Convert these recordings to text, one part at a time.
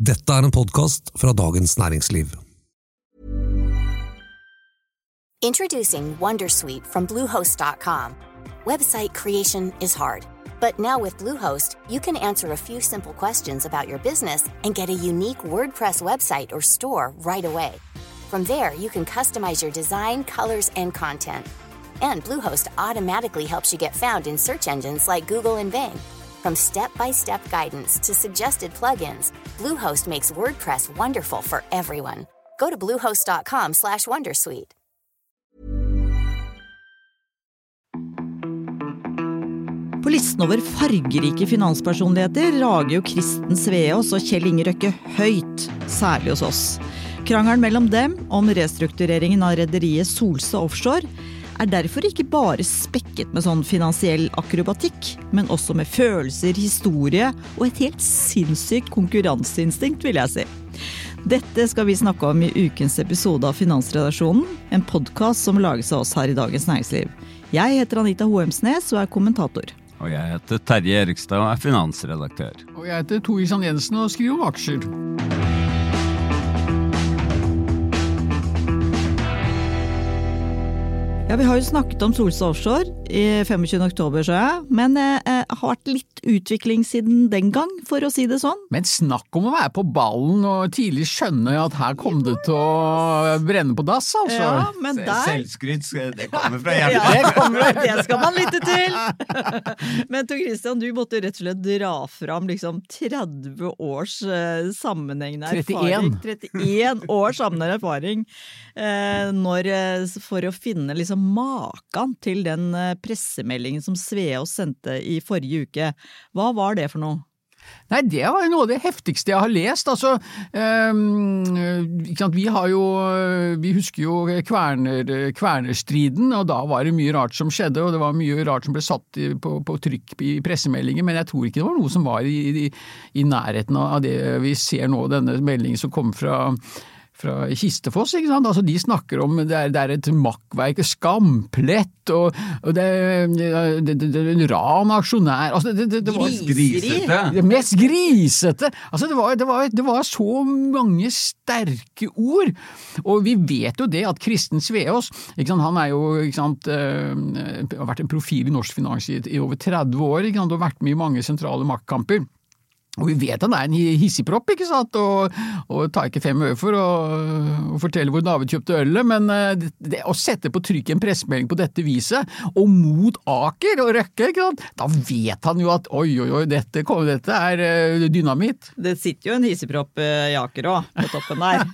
Dette er en podkast fra Dagens Næringsliv. Introducing Wondersuite from Bluehost.com. Website creation is hard, but now with Bluehost, you can answer a few simple questions about your business and get a unique WordPress website or store right away. From there, you can customize your design, colors, and content. And Bluehost automatically helps you get found in search engines like Google and Bing. From step-by-step guidance to suggested plugins, Bluehost makes WordPress wonderful for everyone. Go to bluehost.com/wondersuite. På listen over fargerike finanspersonligheter rager jo Kristen Sveaas og Kjell Inge Røkke høyt, særlig hos oss. Krangelen mellom dem om restruktureringen av rederiet Solstad Offshore er derfor ikke bare spekket med sånn finansiell akrobatikk, men også med følelser, historie og et helt sinnssykt konkurranseinstinkt, vil jeg si. Dette skal vi snakke om i ukens episode av Finansredaksjonen, en podkast som lages av oss her i Dagens Næringsliv. Jeg heter Anita Hoemsnes og er kommentator. Og jeg heter Terje Erikstad og er finansredaktør. Og jeg heter Tor Isan Jensen og skriver om aksjer. Ja, Vi har jo snakket om Solstad Offshore i 25. oktober, så jeg. Men eh, eh, har vært litt utvikling siden den gang, for å si det sånn. Men snakk om å være på ballen og tidlig skjønne at her kom det til å brenne på dass, altså. Ja, men der Selvskryt, det kommer fra ja, hjertet. det skal man lytte til! Men Tor Christian, du måtte rett og slett dra fram liksom 30 års eh, sammenhengende erfaring. 31 31 års sammenhengende erfaring eh, når, eh, for å finne liksom maken til den eh, pressemeldingen som Sveås sendte i forrige uke. Hva var det for noe? Nei, det var noe av det heftigste jeg har lest. Altså, eh? Vi har jo Vi husker jo kverner, kvernerstriden, og da var det mye rart som skjedde, og det var mye rart som ble satt på, på trykk i pressemeldinger, men jeg tror ikke det var noe som var i, i, i nærheten av det vi ser nå, denne meldingen som kom fra fra Kistefoss, ikke sant. Altså, de snakker om det er, det er et makkverk, skamplett, og, og det, det, det, det er en ran aksjonær altså, det, det, det var Grisete. det mest grisete! Altså, det var, det, var, det var så mange sterke ord. Og vi vet jo det at Kristen Sveås, han er jo ikke sant, øh, har vært en profil i norsk finans i, i over 30 år ikke sant, og vært med i mange sentrale maktkamper. Og vi vet han er en hissigpropp, ikke sant, og, og tar ikke fem øre for å, fortelle hvor David kjøpte ølet, men eh, det, det, å sette på trykk en pressemelding på dette viset, og mot Aker og Røkke, ikke sant, da vet han jo at oi, oi, oi, dette, dette er eh, dynamitt. Det sitter jo en hissigpropp i Aker òg, på toppen der.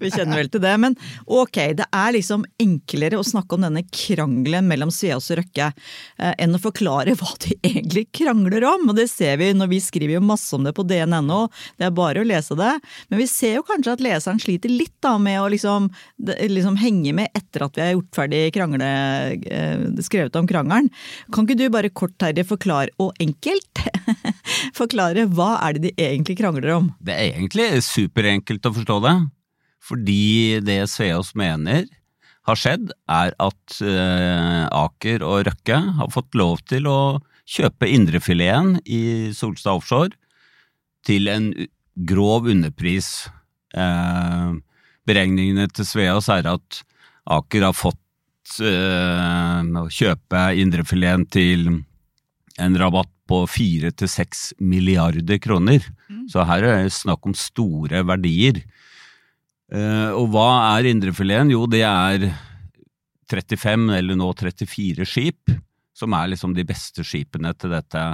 Vi kjenner vel til det. Men ok, det er liksom enklere å snakke om denne krangelen mellom Sveaas og Røkke eh, enn å forklare hva de egentlig krangler om. Og det ser vi når vi skriver jo masse om det på dn.no, det er bare å lese det. Men vi ser jo kanskje at leseren sliter litt da med å liksom, liksom henge med etter at vi har gjort ferdig krangle, skrevet om krangelen. Kan ikke du bare kort Terje forklare, og enkelt, forklare hva er det de egentlig krangler om? Det er egentlig superenkelt å forstå det, fordi det Sveås mener har skjedd, er at eh, Aker og Røkke har fått lov til å kjøpe indrefileten i Solstad Offshore til en grov underpris. Eh, beregningene til Sveaas er at Aker har fått eh, å kjøpe indrefileten til en rabatt på fire til seks milliarder kroner. Så her er det snakk om store verdier. Eh, og hva er indrefileten? Jo, det er 35, eller nå 34 skip, som er liksom de beste skipene til dette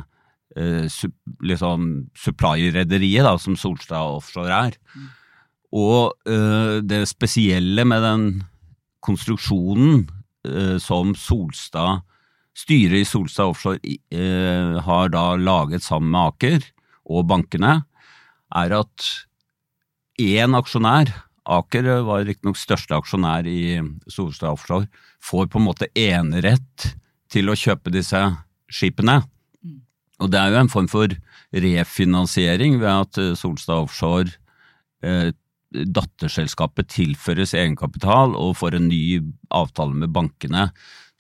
liksom supply-rederiet, som Solstad Offshore er. Og eh, det spesielle med den konstruksjonen eh, som Solstad styret i Solstad Offshore eh, har da laget sammen med Aker og bankene, er at én aksjonær, Aker var riktignok største aksjonær i Solstad Offshore, får på en måte enerett til å kjøpe disse skipene. Og det er jo en form for refinansiering ved at eh, Solstad Offshore eh, datterselskapet tilføres egenkapital og får en ny avtale med bankene.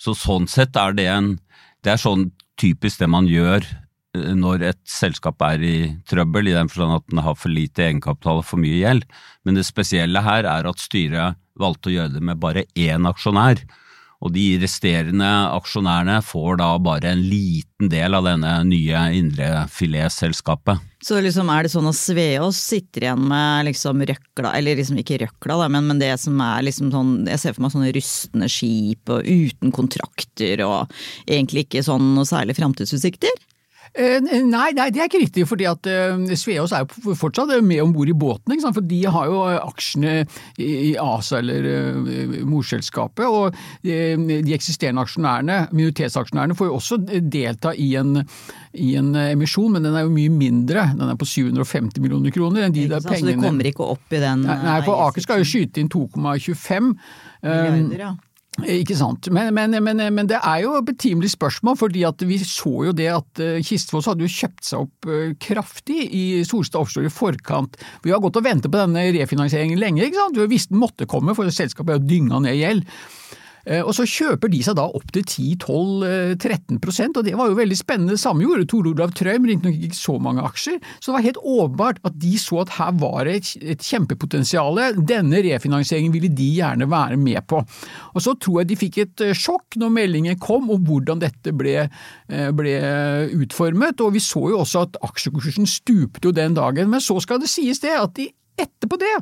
Så sånn sett er det en Det er sånn typisk det man gjør eh, når et selskap er i trøbbel, i den forstand at den har for lite egenkapital og for mye gjeld. Men det spesielle her er at styret valgte å gjøre det med bare én aksjonær. Og de resterende aksjonærene får da bare en liten del av denne nye indrefiletselskapet. Så liksom er det sånn at Sveås sitter igjen med liksom røkla, eller liksom ikke røkla, da, men, men det som er liksom sånn Jeg ser for meg sånne rustne skip og uten kontrakter og egentlig ikke sånn noe særlig framtidsutsikter? Eh, nei, nei, det er ikke riktig, fordi at Sveaas Sveås er jo fortsatt med om bord i båten. For de har jo aksjene i ASA eller morselskapet. Og de eksisterende aksjonærene, minoritetsaksjonærene, får jo også delta i en, i en, emisjon, men den er jo mye mindre. Den er på 750 millioner kroner. enn De der pengene. Så det kommer ikke opp i den nei for Aker skal jo skyte inn 2,25. Milliarder, ja. Ikke sant. Men, men, men, men, det er jo et betimelig spørsmål, fordi vi så jo det at Kistefos Kistfoss hadde jo kjøpt seg opp eh, kraftig i Solstad Offshore i forkant. Vi har gått og ventet på denne refinansieringen lenge, ikke sant. Vi visste den måtte komme, for selskapet har dynga ned gjeld. Eh, og så kjøper de seg da opp til 10-12-13% og det var jo veldig spennende. Samme gjorde Tor Olav Trøim, riktignok ikke så mange aksjer. Så det var helt åpenbart at de så at her var det et kjempepotensial. Denne refinansieringen ville de gjerne være med på. Og så tror jeg de fikk et eh, sjokk når meldingen kom om hvordan dette ble, eh, ble utformet. Og vi så jo også at aksjekursen stupte jo den dagen. Men så skal det sies det at de etterpå det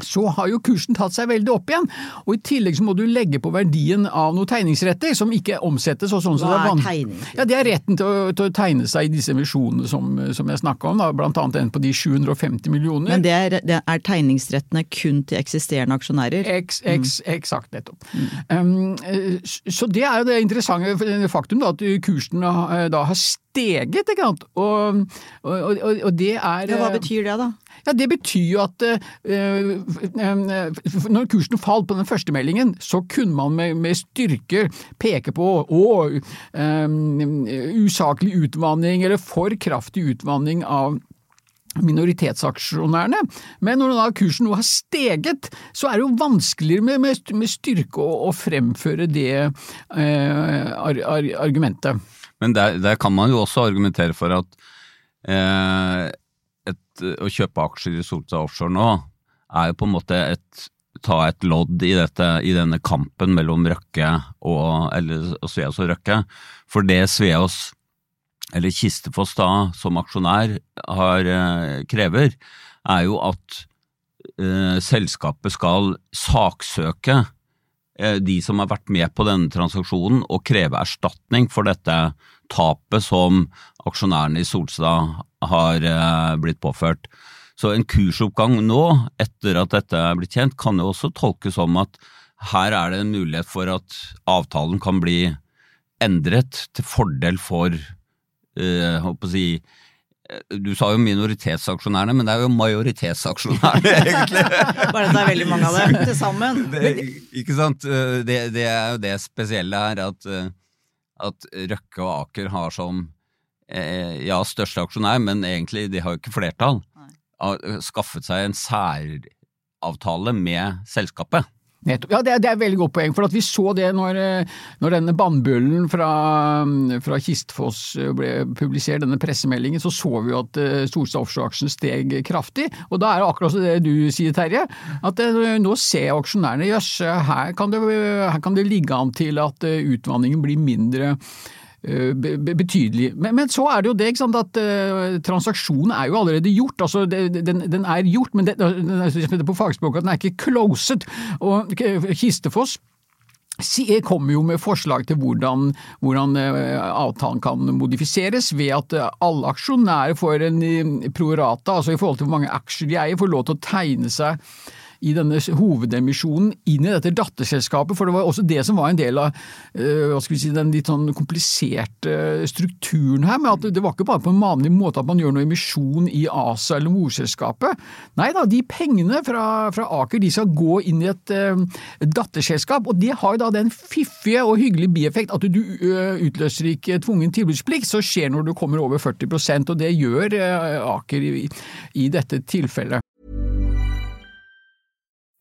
så har jo kursen tatt seg veldig opp igjen, og i tillegg så må du legge på verdien av noen tegningsretter som ikke omsettes. og sånn. Hva er tegning? Ja, Det er retten til å, til å, tegne seg i disse emisjonene som, som jeg snakka om, da, blant annet den på de 750 millioner. Men det er, det er tegningsrettene kun til eksisterende aksjonærer? Eks, eks, mm. Eksakt, nettopp. Mm. Um, så det er jo det interessante faktum da, at kursen da har steget, ikke sant. Og, og, og, og det er Ja, Hva betyr det, da? Ja, Det betyr jo at uh, når kursen falt på den første meldingen, så kunne man med, med styrke peke på å, um, usaklig utvanning eller for kraftig utvanning av minoritetsaksjonærene, men når da kursen nå har steget, så er det jo vanskeligere med, med, med styrke å, å, fremføre det ar, ar, argumentet. Men der, der, kan man jo også argumentere for at eh, et, å kjøpe aksjer i Solstad Offshore nå, er jo på en måte et ta et lodd i, dette, i denne kampen mellom Røkke og, eller, og Sveås og Røkke. For det Sveås, eller Kistefoss da, som aksjonær har, eh, krever, er jo at eh, selskapet skal saksøke eh, de som har vært med på denne transaksjonen, og kreve erstatning for dette tapet som aksjonærene i Solstad har eh, blitt påført. Så en kursoppgang nå, etter at dette er blitt kjent, kan jo også tolkes som at her er det en mulighet for at avtalen kan bli endret til fordel for håper å si, eh, du sa jo minoritetsaksjonærene, men det er jo majoritetsaksjonærene, egentlig. Bare at det er veldig mange av dem til sammen. Det, ikke sant. Det, det, er jo det spesielle her, at, at Røkke og Aker har som Eh, ja, største aksjonær, men egentlig de har jo ikke flertall, skaffet seg en særavtale med selskapet. Ja, det er, det er et veldig godt poeng. For vi så det når, eh, når denne bannbullen fra, fra, Kistfoss eh, ble publisert, denne pressemeldingen, så så vi jo at Solstad Offshore-aksjen steg kraftig. Og da er det akkurat det du sier, Terje. At nå ser aksjonærene jøss, her, her kan det ligge an til at utvanningen blir mindre Eh, betydelig. Men, men, så er det jo det sant, at uh, transaksjonen er jo allerede gjort. altså den, den, er gjort, men det, det på fagspråket den er ikke closed. Og Kistefoss kommer jo med forslag til hvordan, hvordan, avtalen kan modifiseres, ved at alle aksjonærer får en prorata, altså i forhold til hvor mange aksjer de eier, får lov til å tegne seg i denne hovedemisjonen inn i dette datterselskapet, for det var også det som var en del av eh, hva skal vi si, den litt sånn kompliserte strukturen her, med at det var ikke bare på en vanlig måte at man gjør noe emisjon i ASA eller morselskapet. Nei da, de pengene fra, fra Aker de skal gå inn i et uh, datterselskap, og det har jo da den fiffige og hyggelige bieffekt at du uh, utløser ikke tvungen tilbudsplikt, så skjer når du kommer over 40% og det gjør Aker i, i dette tilfellet.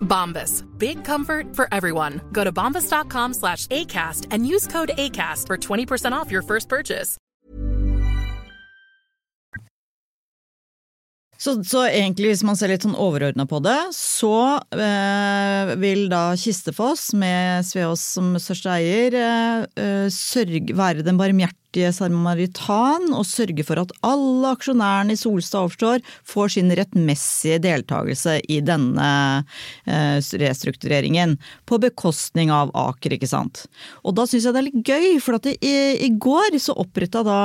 Bombas. Big comfort for everyone. Go to bombas.com slash ACAST and use code ACAST for 20% off your first purchase. Så, så egentlig, hvis man ser litt sånn overordna på det, så eh, vil da Kistefoss, med Sveås som største eier, eh, eh, sørge, være den barmhjertige samaritan og sørge for at alle aksjonærene i Solstad Offshore får sin rettmessige deltakelse i denne eh, restruktureringen. På bekostning av Aker, ikke sant. Og da syns jeg det er litt gøy, for at i, i går så oppretta da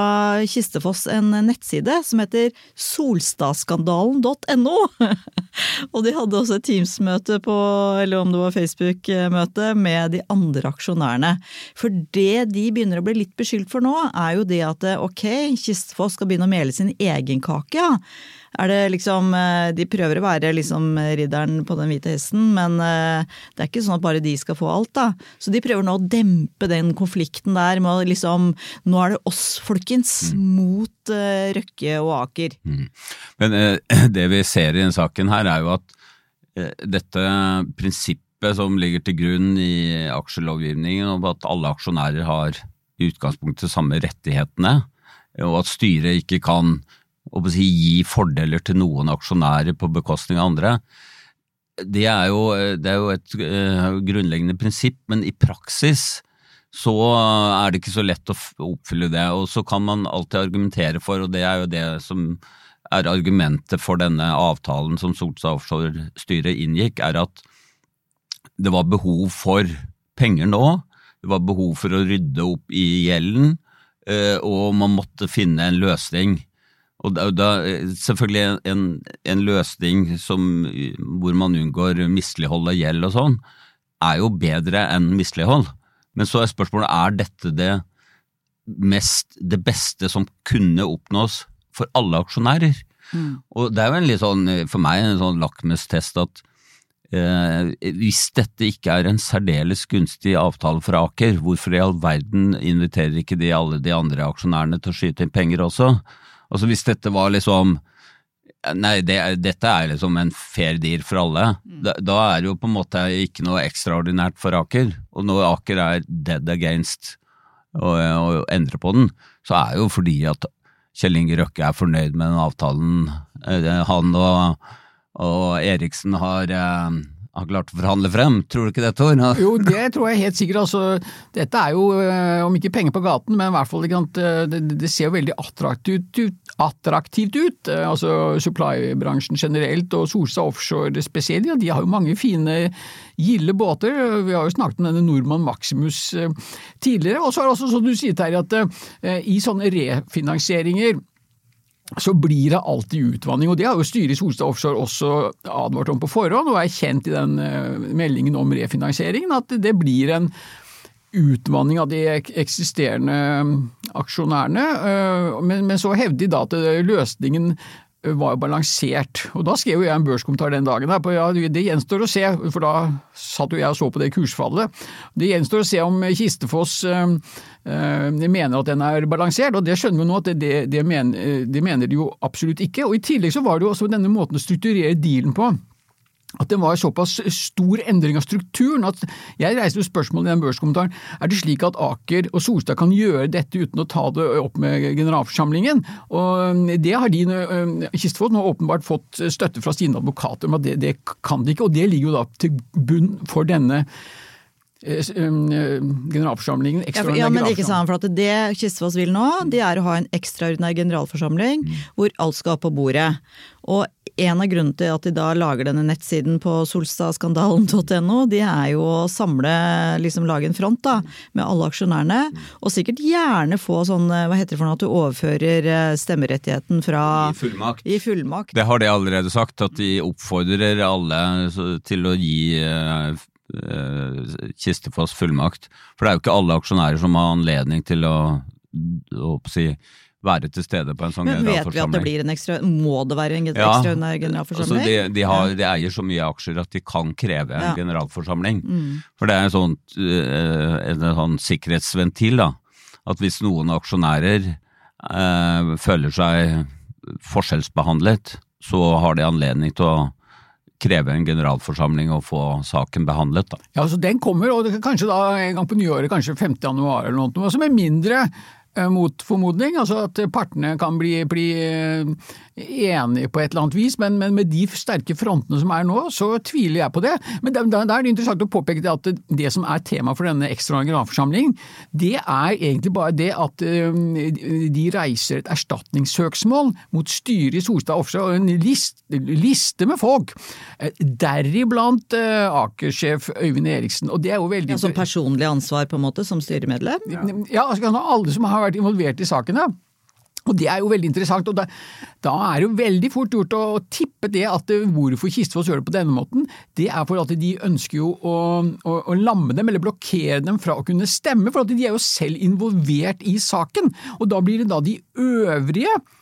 Kistefoss en nettside som heter solstadskandalen.no. og de hadde også et Teams-møte på, eller om det var Facebook-møte, med de andre aksjonærene. For det de begynner å bli litt beskyldt for nå, er jo det at ok, Kistfoss skal begynne å mele sin egen kake, ja. Er det liksom De prøver å være liksom ridderen på den hvite hesten, men det er ikke sånn at bare de skal få alt, da. Så de prøver nå å dempe den konflikten der med å liksom Nå er det oss, folkens, mot Røkke og Aker. Men uh, det vi ser i denne saken her, er jo at uh, dette prinsippet som ligger til grunn i aksjelovgivningen, om at alle aksjonærer har i utgangspunktet samme rettighetene, og at styret ikke kan å si, gi fordeler til noen aksjonærer på bekostning av andre, det er jo, det er jo et uh, grunnleggende prinsipp, men i praksis så er det ikke så lett å oppfylle det. Og så kan man alltid argumentere for, og det er jo det som er argumentet for denne avtalen som Solstad Offshore-styret inngikk, er at det var behov for penger nå. Det var behov for å rydde opp i gjelden, eh, og man måtte finne en løsning. Og da, da, selvfølgelig en, en løsning som, hvor man unngår mislighold av gjeld og sånn, er jo bedre enn mislighold. Men så er spørsmålet er dette det mest, det beste som kunne oppnås for alle aksjonærer. Og det er jo en litt sånn, for meg en sånn lakmustest at eh, hvis dette ikke er en særdeles gunstig avtale for Aker, hvorfor i all verden inviterer ikke de alle de andre aksjonærene til å skyte inn penger også? Altså hvis dette var liksom Nei, det, dette er liksom en fair deal for alle. Da, da er det jo på en måte ikke noe ekstraordinært for Aker. Og når Aker er dead against å, å endre på den, så er det jo fordi at Kjell Inge Røkke er fornøyd med den avtalen eh, han og, og Eriksen har, eh, har klart å forhandle frem. Tror du ikke det, Tor? Jo, det tror jeg helt sikkert. Altså, dette er jo, eh, om ikke penger på gaten, men i hvert fall eh, det, det ser jo veldig attraktivt ut. Attraktivt ut. Eh, Altså Supply-bransjen generelt og Solstad Offshore spesielt. Ja, de har jo mange fine, gilde båter. Vi har jo snakket om denne Nordmann Maximus tidligere. Og så er det også som du sier, Terje, at i sånne refinansieringer så blir det alltid utvanning, og det har jo styret i Solstad Offshore også advart om på forhånd, og er kjent i den eh, meldingen om refinansieringen, at det blir en utvanning av de eksisterende aksjonærene. eh, Men, så hevder de da at løsningen var balansert. Og da skrev jo jeg en børskommentar den dagen her på ja, det gjenstår å se, for da satt jo jeg og så på det kursfallet. Det gjenstår å se om Kistefoss øh, øh, mener at den er balansert, og det skjønner vi nå at det, det, det, men, eh, det mener de jo absolutt ikke. Og i tillegg så var det jo også denne måten å strukturere dealen på. At det var såpass stor endring av strukturen at jeg reiste jo spørsmålet i den børskommentaren er det slik at Aker og Solstad kan gjøre dette uten å ta det opp med generalforsamlingen. Og Det har de Kistefos nå åpenbart fått støtte fra sine advokater om at det, det kan de ikke, og det ligger jo da til bunn for denne eh, generalforsamlingen. Ja, for, ja, men ikke sant, for at Det Kistefos vil nå, det er å ha en ekstraordinær generalforsamling Mm. hvor alt skal på bordet. Og en av grunnene til at de da lager denne nettsiden på solstadskandalen.no, det er jo å samle, liksom lage en front da, med alle aksjonærene. Og sikkert gjerne få sånn, hva heter det for noe, at du overfører eh, stemmerettigheten fra I fullmakt. I fullmakt. Det har de allerede sagt, at de oppfordrer alle til å gi eh, eh, Kistefoss fullmakt. For det er jo ikke alle aksjonærer som har anledning til å, å si, være til stede på en sånn Men vet vi at det blir en ekstra, må det være en Ja, ekstraordinær Altså generalforsamling? de, de, har, de eier så mye aksjer at de kan kreve en Ja. generalforsamling. Mm. For det er en sånn, eh, en sånn sikkerhetsventil, da. At hvis noen aksjonærer eh, føler seg forskjellsbehandlet, så har de anledning til å kreve en generalforsamling og få saken behandlet. Da. Ja, så Den kommer, og det kan kanskje da en gang på nyåret, kanskje 5. januar eller noe, som med mindre mot formodning, altså at partene kan bli, bli eh, enige på et eller annet vis, men, men med de sterke frontene som er nå, så tviler jeg på det. Men da, er det interessant å påpeke det at det, som er tema for denne ekstraordinære generalforsamlingen, det er egentlig bare det at eh, de reiser et erstatningssøksmål mot styret i Solstad Offshore, og en liste, liste med folk, eh, deriblant eh, Aker-sjef Øyvind Eriksen, og det er jo veldig Altså personlig ansvar, på en måte, som styremedlem? ja, altså alle som har vært involvert i sakene. Og Det er jo veldig interessant, og da, da er det jo veldig fort gjort å tippe det at hvorfor Kistfoss gjør det på denne måten. Det er for at de ønsker jo å, å, å lamme dem, eller blokkere dem fra å kunne stemme, for at de er jo selv involvert i saken. Og da blir det da de øvrige eh, eh,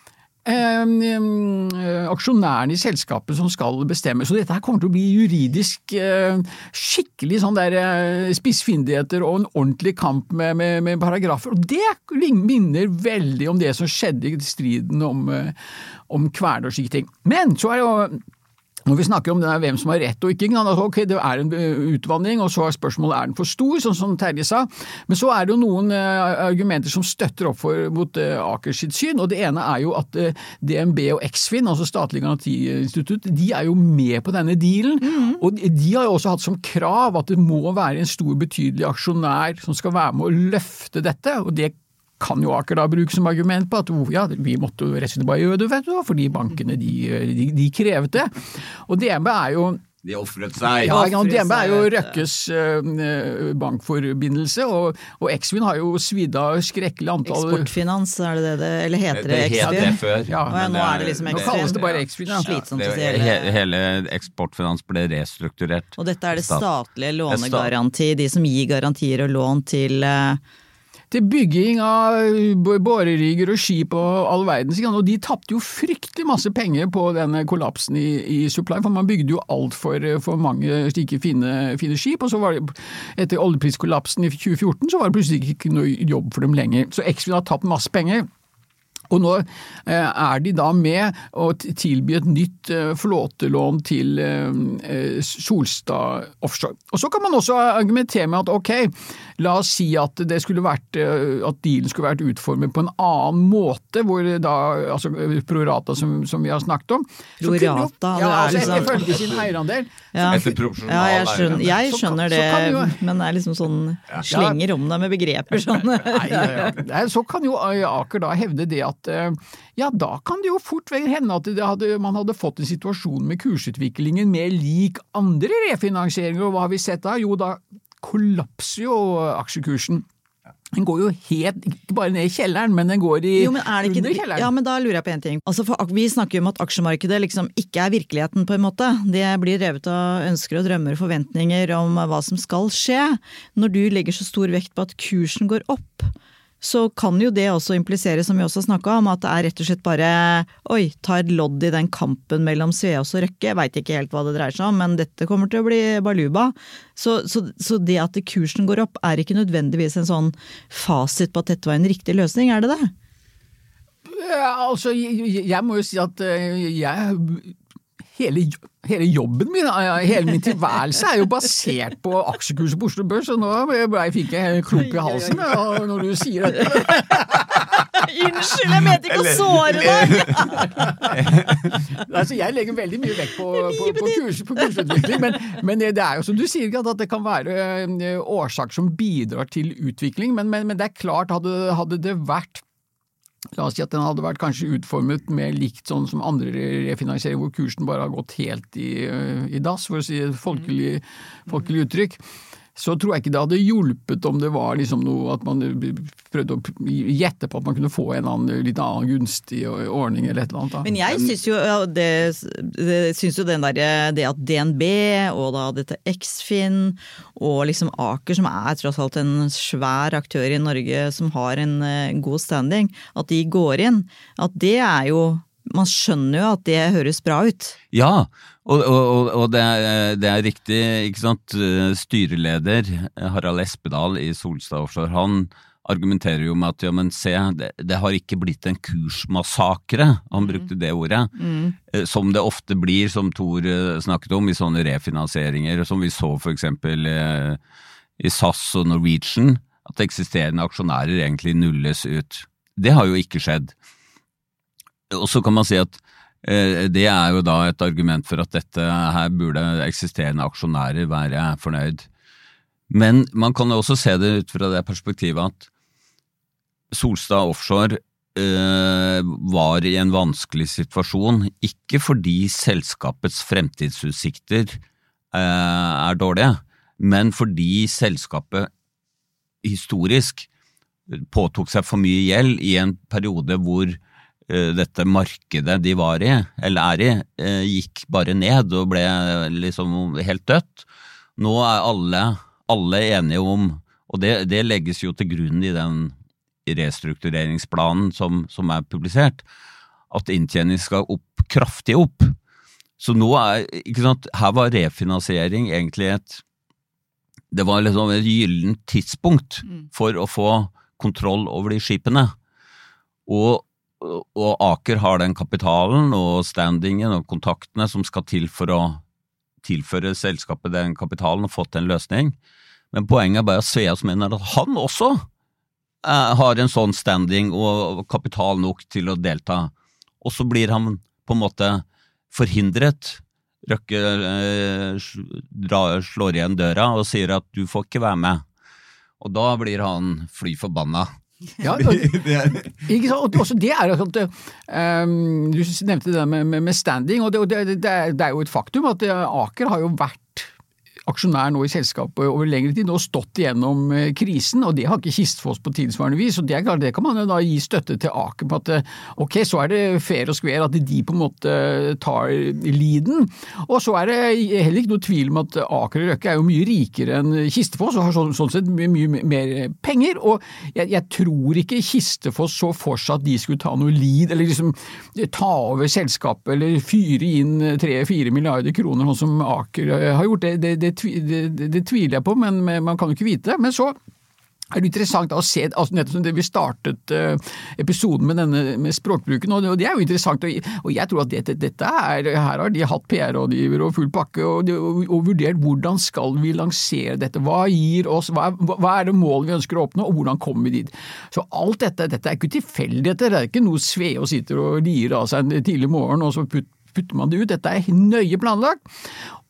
aksjonærene i selskapet som skal bestemme. Så dette her kommer til å bli juridisk eh, skikkelig sånn der eh, spissfindigheter og en ordentlig kamp med, med, med paragrafer. Og det minner veldig om det som skjedde i striden om, eh, om Kværner og slike ting. Men så er jo når vi snakker om hvem som har rett og ikke, altså, ok, det er en utvandring, utvanning, og så er spørsmålet er den for stor, sånn som Terje sa. Men så er det jo noen eh, argumenter som støtter opp for, mot Aker sitt syn, og det ene er jo at eh, DNB og Eksfin, altså Statlig garantiinstitutt, de er jo med på denne dealen. Og de de har jo også hatt som krav at det må være en stor, betydelig aksjonær som skal være med å løfte dette, og det kan jo Aker da bruke som argument på at oh, ja, vi måtte jo rett og slett bare gjøre det, vet du, fordi bankene de, de, de krevet det. Og DNB er jo De ofret seg! ja, ja, DNB er jo Røkkes uh, bankforbindelse, og, og Eksfin har jo svidd av skrekkelig antall Eksportfinans, er det det det Eller heter det det het det før. Ja. Ja, men nå er det liksom Nå kalles det bare Eksfin, ja. Slitsomt Det, å si. Hele. hele Eksportfinans ble restrukturert. Og dette er det statlige lånegaranti, de som gir garantier og lån til eh, til bygging av b- borerigger og skip og all verdens. Og de tapte jo fryktelig masse penger på denne kollapsen i, i supply, for man bygde jo altfor for mange slike fine, fine skip. Og så var det, etter oljepriskollapsen i 2014, så var det plutselig ikke noe jobb for dem lenger. Så Eksfin har tapt masse penger. Og nå eh, er de da med å tilby et nytt eh, flåtelån til eh, eh, Solstad Offshore. Og Så kan man også argumentere med at ok, la oss si at det skulle vært, eh, at dealen skulle vært utformet på en annen måte, hvor da, altså prorata som, som vi har snakket om. så kunne jo- Prorata, Ja, er altså liksom- ifølge sin eierandel. ja. Etter proporsjonal ja, jeg skjønner, jeg skjønner det, Så kan- så det, kan jo- men det er liksom sånn slenger om deg med begreper sånn. Nei, ja, ja. Så kan jo Aker da hevde det at eh, ja, da kan det jo fort hende at det hadde, man hadde fått en situasjon med kursutviklingen mer lik andre refinansieringer, og hva har vi sett da? Jo, da kollapser jo aksjekursen. Den går jo helt, ikke bare ned i kjelleren, men den går i Jo, men er det under kjelleren. ja, men da lurer jeg på en ting. Altså for, vi snakker jo om at aksjemarkedet liksom ikke er virkeligheten, på en måte. Det blir revet av ønsker og drømmer og forventninger om hva som skal skje. Når du legger så stor vekt på at kursen går opp, så kan jo det også implisere, som vi også snakka om, at det er rett og slett bare oi, ta et lodd i den kampen mellom Sveås og Røkke. Veit ikke helt hva det dreier seg om, men dette kommer til å bli baluba. Så, så, så det at kursen går opp, er ikke nødvendigvis en sånn fasit på at dette var en riktig løsning, er det det? Ja, altså, jeg, jeg må jo si at eh, jeg hele, hele jobben min, hele min tilværelse er jo basert på aksjekurset på Oslo Børs, og nå fikk jeg en klump i halsen når du sier dette. Unnskyld, jeg mente ikke å såre deg! altså, jeg legger veldig mye vekt på, på, på, kurs, på kursutvikling, men, men, det er jo som du sier, at det kan være eh, årsaker som bidrar til utvikling. Men, men, men det er klart, hadde, hadde det vært La oss si at den hadde vært kanskje utformet mer likt sånn som andre refinansiering, hvor kursen bare har gått helt i, eh, i dass, for å si et folkelig, folkelig uttrykk så tror jeg ikke det hadde hjulpet om det var liksom noe at man prøvde å gjette på at man kunne få en annen, litt annen gunstig ordning eller et eller annet. Da. Men jeg syns jo, det, det, synes jo den der, det at DNB og da dette Eksfin og liksom Aker, som er tross alt en svær aktør i Norge som har en eh, god standing, at de går inn, at det er jo man skjønner jo at det høres bra ut. Ja, og, og, og det, er, det, er, riktig, ikke sant. Styreleder Harald Espedal i Solstad Offshore, han argumenterer jo med at ja, men se, det, det har ikke blitt en kursmassakre, han mm. brukte det ordet, mm. som det ofte blir, som Tor eh, snakket om, i sånne refinansieringer, som vi så for eksempel eh, i SAS og Norwegian, at eksisterende aksjonærer egentlig nulles ut. Det har jo ikke skjedd. Og så kan man si at eh, det er jo da et argument for at dette her burde eksisterende aksjonærer være fornøyd. Men man kan jo også se det ut fra det perspektivet at Solstad Offshore øh, var i en vanskelig situasjon, ikke fordi selskapets fremtidsutsikter øh, er dårlige, men fordi selskapet historisk påtok seg for mye gjeld i en periode hvor Eh, dette markedet de var i, eller er i, eh, gikk bare ned og ble liksom helt dødt. Nå er alle, alle enige om, og det, det, legges jo til grunn i den restruktureringsplanen som, som er publisert, at inntjening skal opp, kraftig opp. Så nå er, ikke sant, her var refinansiering egentlig et Det var liksom et gyllent tidspunkt mm. for å få kontroll over de skipene. Og og Aker har den kapitalen og standingen og kontaktene som skal til for å tilføre selskapet den kapitalen og fått en løsning. Men poenget er bare at Sveas mener at han også eh, har en sånn standing og kapital nok til å delta. Og så blir han på en måte forhindret. Røkke eh, slår igjen døra og sier at du får ikke være med. Og da blir han fly forbanna. Ja, og, ikke sant? Også det er at um, Du nevnte det med, med standing, og, det, og det, det, er, det, er, jo et faktum at Aker har jo vært aksjonær nå i selskapet over lengre tid nå stått igjennom eh, krisen, og det har ikke Kistfoss på tilsvarende vis. og Det, klart, det kan man jo da gi støtte til Aker på at eh, ok, så er det fair og square at de på en måte tar leaden. Og så er det heller ikke noe tvil om at Aker og Røkke er jo mye rikere enn Kistefoss og har sånn, sånn sett mye, mye, mer penger. Og jeg, jeg, tror ikke Kistefoss så for seg at de skulle ta noe lead, eller liksom ta over selskapet eller fyre inn tre-fire milliarder kroner, sånn som Aker har gjort. Det, det, det det, tviler jeg på, men man kan jo ikke vite. Men så er det interessant å se, altså nettopp som det vi startet uh, episoden med denne med språkbruken, og det, er jo interessant. Og, jeg tror at dette, dette er, her har de hatt PR-rådgiver og full pakke og, og, og, vurdert hvordan skal vi lansere dette, hva gir oss, hva, hva er det målet vi ønsker å oppnå, og hvordan kommer vi dit. Så alt dette, dette er ikke tilfeldigheter, det er ikke noe Sveo sitter og lirer av seg en tidlig morgen og så putter putter man det ut. Dette er nøye planlagt.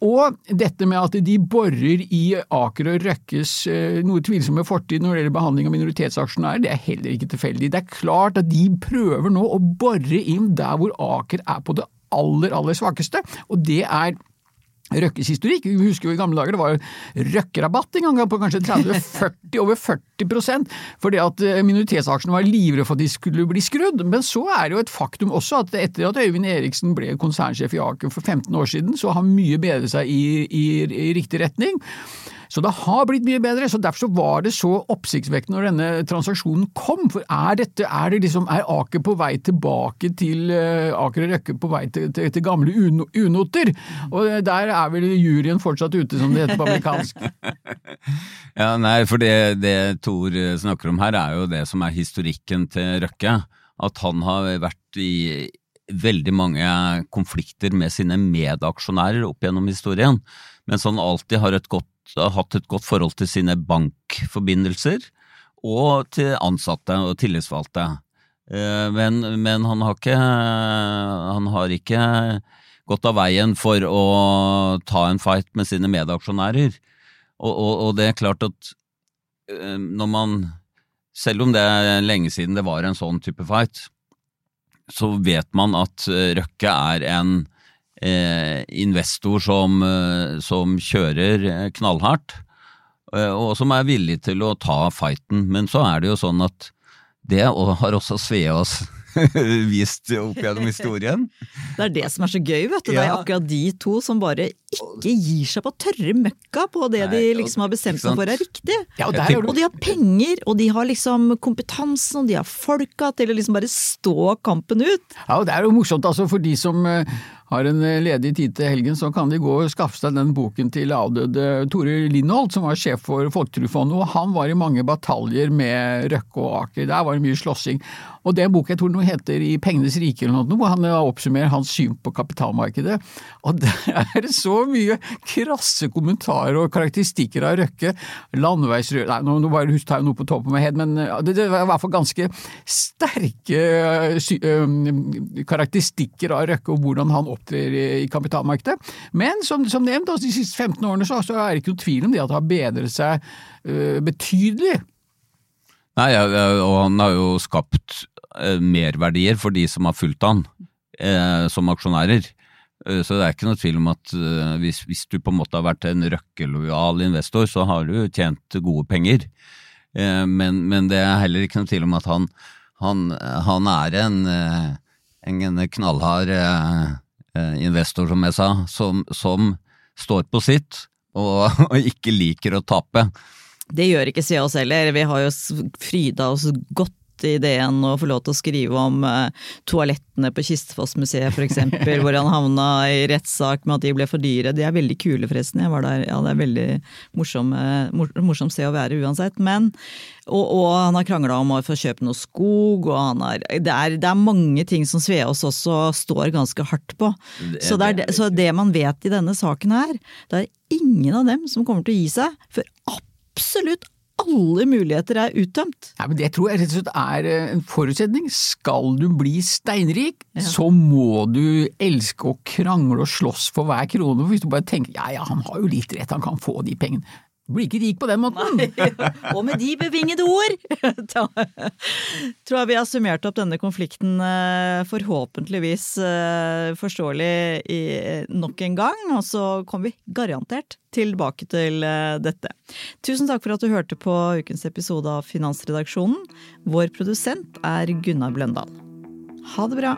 Og dette med at de borer i Aker og Røkkes eh, noe tvilsomme fortid når det gjelder behandling av minoritetsaksjonærer, det er heller ikke tilfeldig. Det er klart at de prøver nå å bore inn der hvor Aker er på det aller, aller svakeste, og det er Røkkes historikk. Vi husker jo i gamle dager det var røkkerabatt en gang på kanskje 30-40, over 40% fordi at eh, minoritetsaksjene var livredde for at de skulle bli skrudd. Men så er det jo et faktum også at etter at Øyvind Eriksen ble konsernsjef i Aker for 15 år siden, så har mye bedret seg i, i, i riktig retning. Så det har blitt mye bedre, så derfor så var det så oppsiktsvekkende når denne transaksjonen kom. For er dette, er det liksom, er Aker på vei tilbake til uh, Aker og Røkke på vei til, til, til gamle unoter? Og der er vel juryen fortsatt ute, som det heter på amerikansk. ja, nei, for det, det Tor snakker om her, er jo det som er historikken til Røkke. At han har vært i veldig mange konflikter med sine medaksjonærer opp gjennom historien, mens han alltid har, et godt, hatt et godt forhold til sine bankforbindelser og til ansatte og tillitsvalgte. Eh, men, men han, har ikke, han har ikke gått av veien for å ta en fight med sine medaksjonærer. Og, og, og det er klart at eh, når man Selv om det er lenge siden det var en sånn type fight, så vet man at eh, Røkke er en investor som, eh, som, kjører knallhardt, og som er villig til å ta fighten. Men så er det jo sånn at det har også Sveås vist opp gjennom historien. Det er det som er så gøy, vet du. Det er akkurat de to som bare ikke gir seg på tørre møkka på det Nei, de liksom har bestemt seg for er riktig. Ja, og, og, de har penger, og de har liksom kompetansen, og de har folka til å liksom bare stå kampen ut. Ja, og det er jo morsomt altså for de som uh, har en eh, ledig tid til helgen, så kan de gå og skaffe seg den boken til avdøde Tore Lindholt, som var sjef for Folketrygdfondet, og han var i mange bataljer med Røkke og Aker. Der var det mye slåssing. Og det er en bok jeg tror den heter I pengenes rike eller noe, hvor han oppsummerer hans syn på kapitalmarkedet. Og det er så mye krasse kommentarer og karakteristikker av Røkke. Landeveisrør Nei, nå bare tar jeg noe på toppen av min men det, det var i hvert fall ganske sterke karakteristikker av Røkke og hvordan han opptrer i kapitalmarkedet. Men som, som nevnt, de siste 15 årene så, så er det ikke noen tvil om det at det har bedret seg betydelig. Nei, og han har jo skapt merverdier for de som har fulgt han uh, som aksjonærer. Så det er ikke noe tvil om at hvis, hvis, du på en måte har vært en røkkelojal investor, så har du tjent gode penger. Men, men det er heller ikke noe tvil om at han, han, han er en, en knallhard Eh, investor, som jeg sa, som, som står på sitt og, og, ikke liker å tape. Det gjør ikke Svea oss heller. Vi har jo fryda oss godt ideen å få lov til å skrive om uh, toalettene på Kistefos-museet f.eks., hvor han havna i rettssak med at de ble for dyre. De er veldig kule, forresten. Jeg var der. Ja, det er veldig morsom, uh, morsomt sted å være uansett. Men, og, og han har krangla om å få kjøpe noe skog, og han har det er, det er mange ting som Sveås også står ganske hardt på. Så det, det, så det man vet i denne saken her, det er ingen av dem som kommer til å gi seg før absolutt alle muligheter er uttømt. Ja, men Det tror jeg rett og slett er eh, en forutsetning. Skal du bli steinrik, ja. så må du elske å krangle og slåss for hver krone. Hvis du bare tenker ja ja, han har jo litt rett, han kan få de pengene. Blir ikke rik på den måten! Nei. Og med de bevingede ord tror jeg vi har summert opp denne konflikten eh, forhåpentligvis eh, forståelig nok en gang, og så kommer vi garantert tilbake til eh, dette. Tusen takk for at du hørte på ukens episode av Finansredaksjonen. Vår produsent er Gunnar Bløndal. Ha det bra!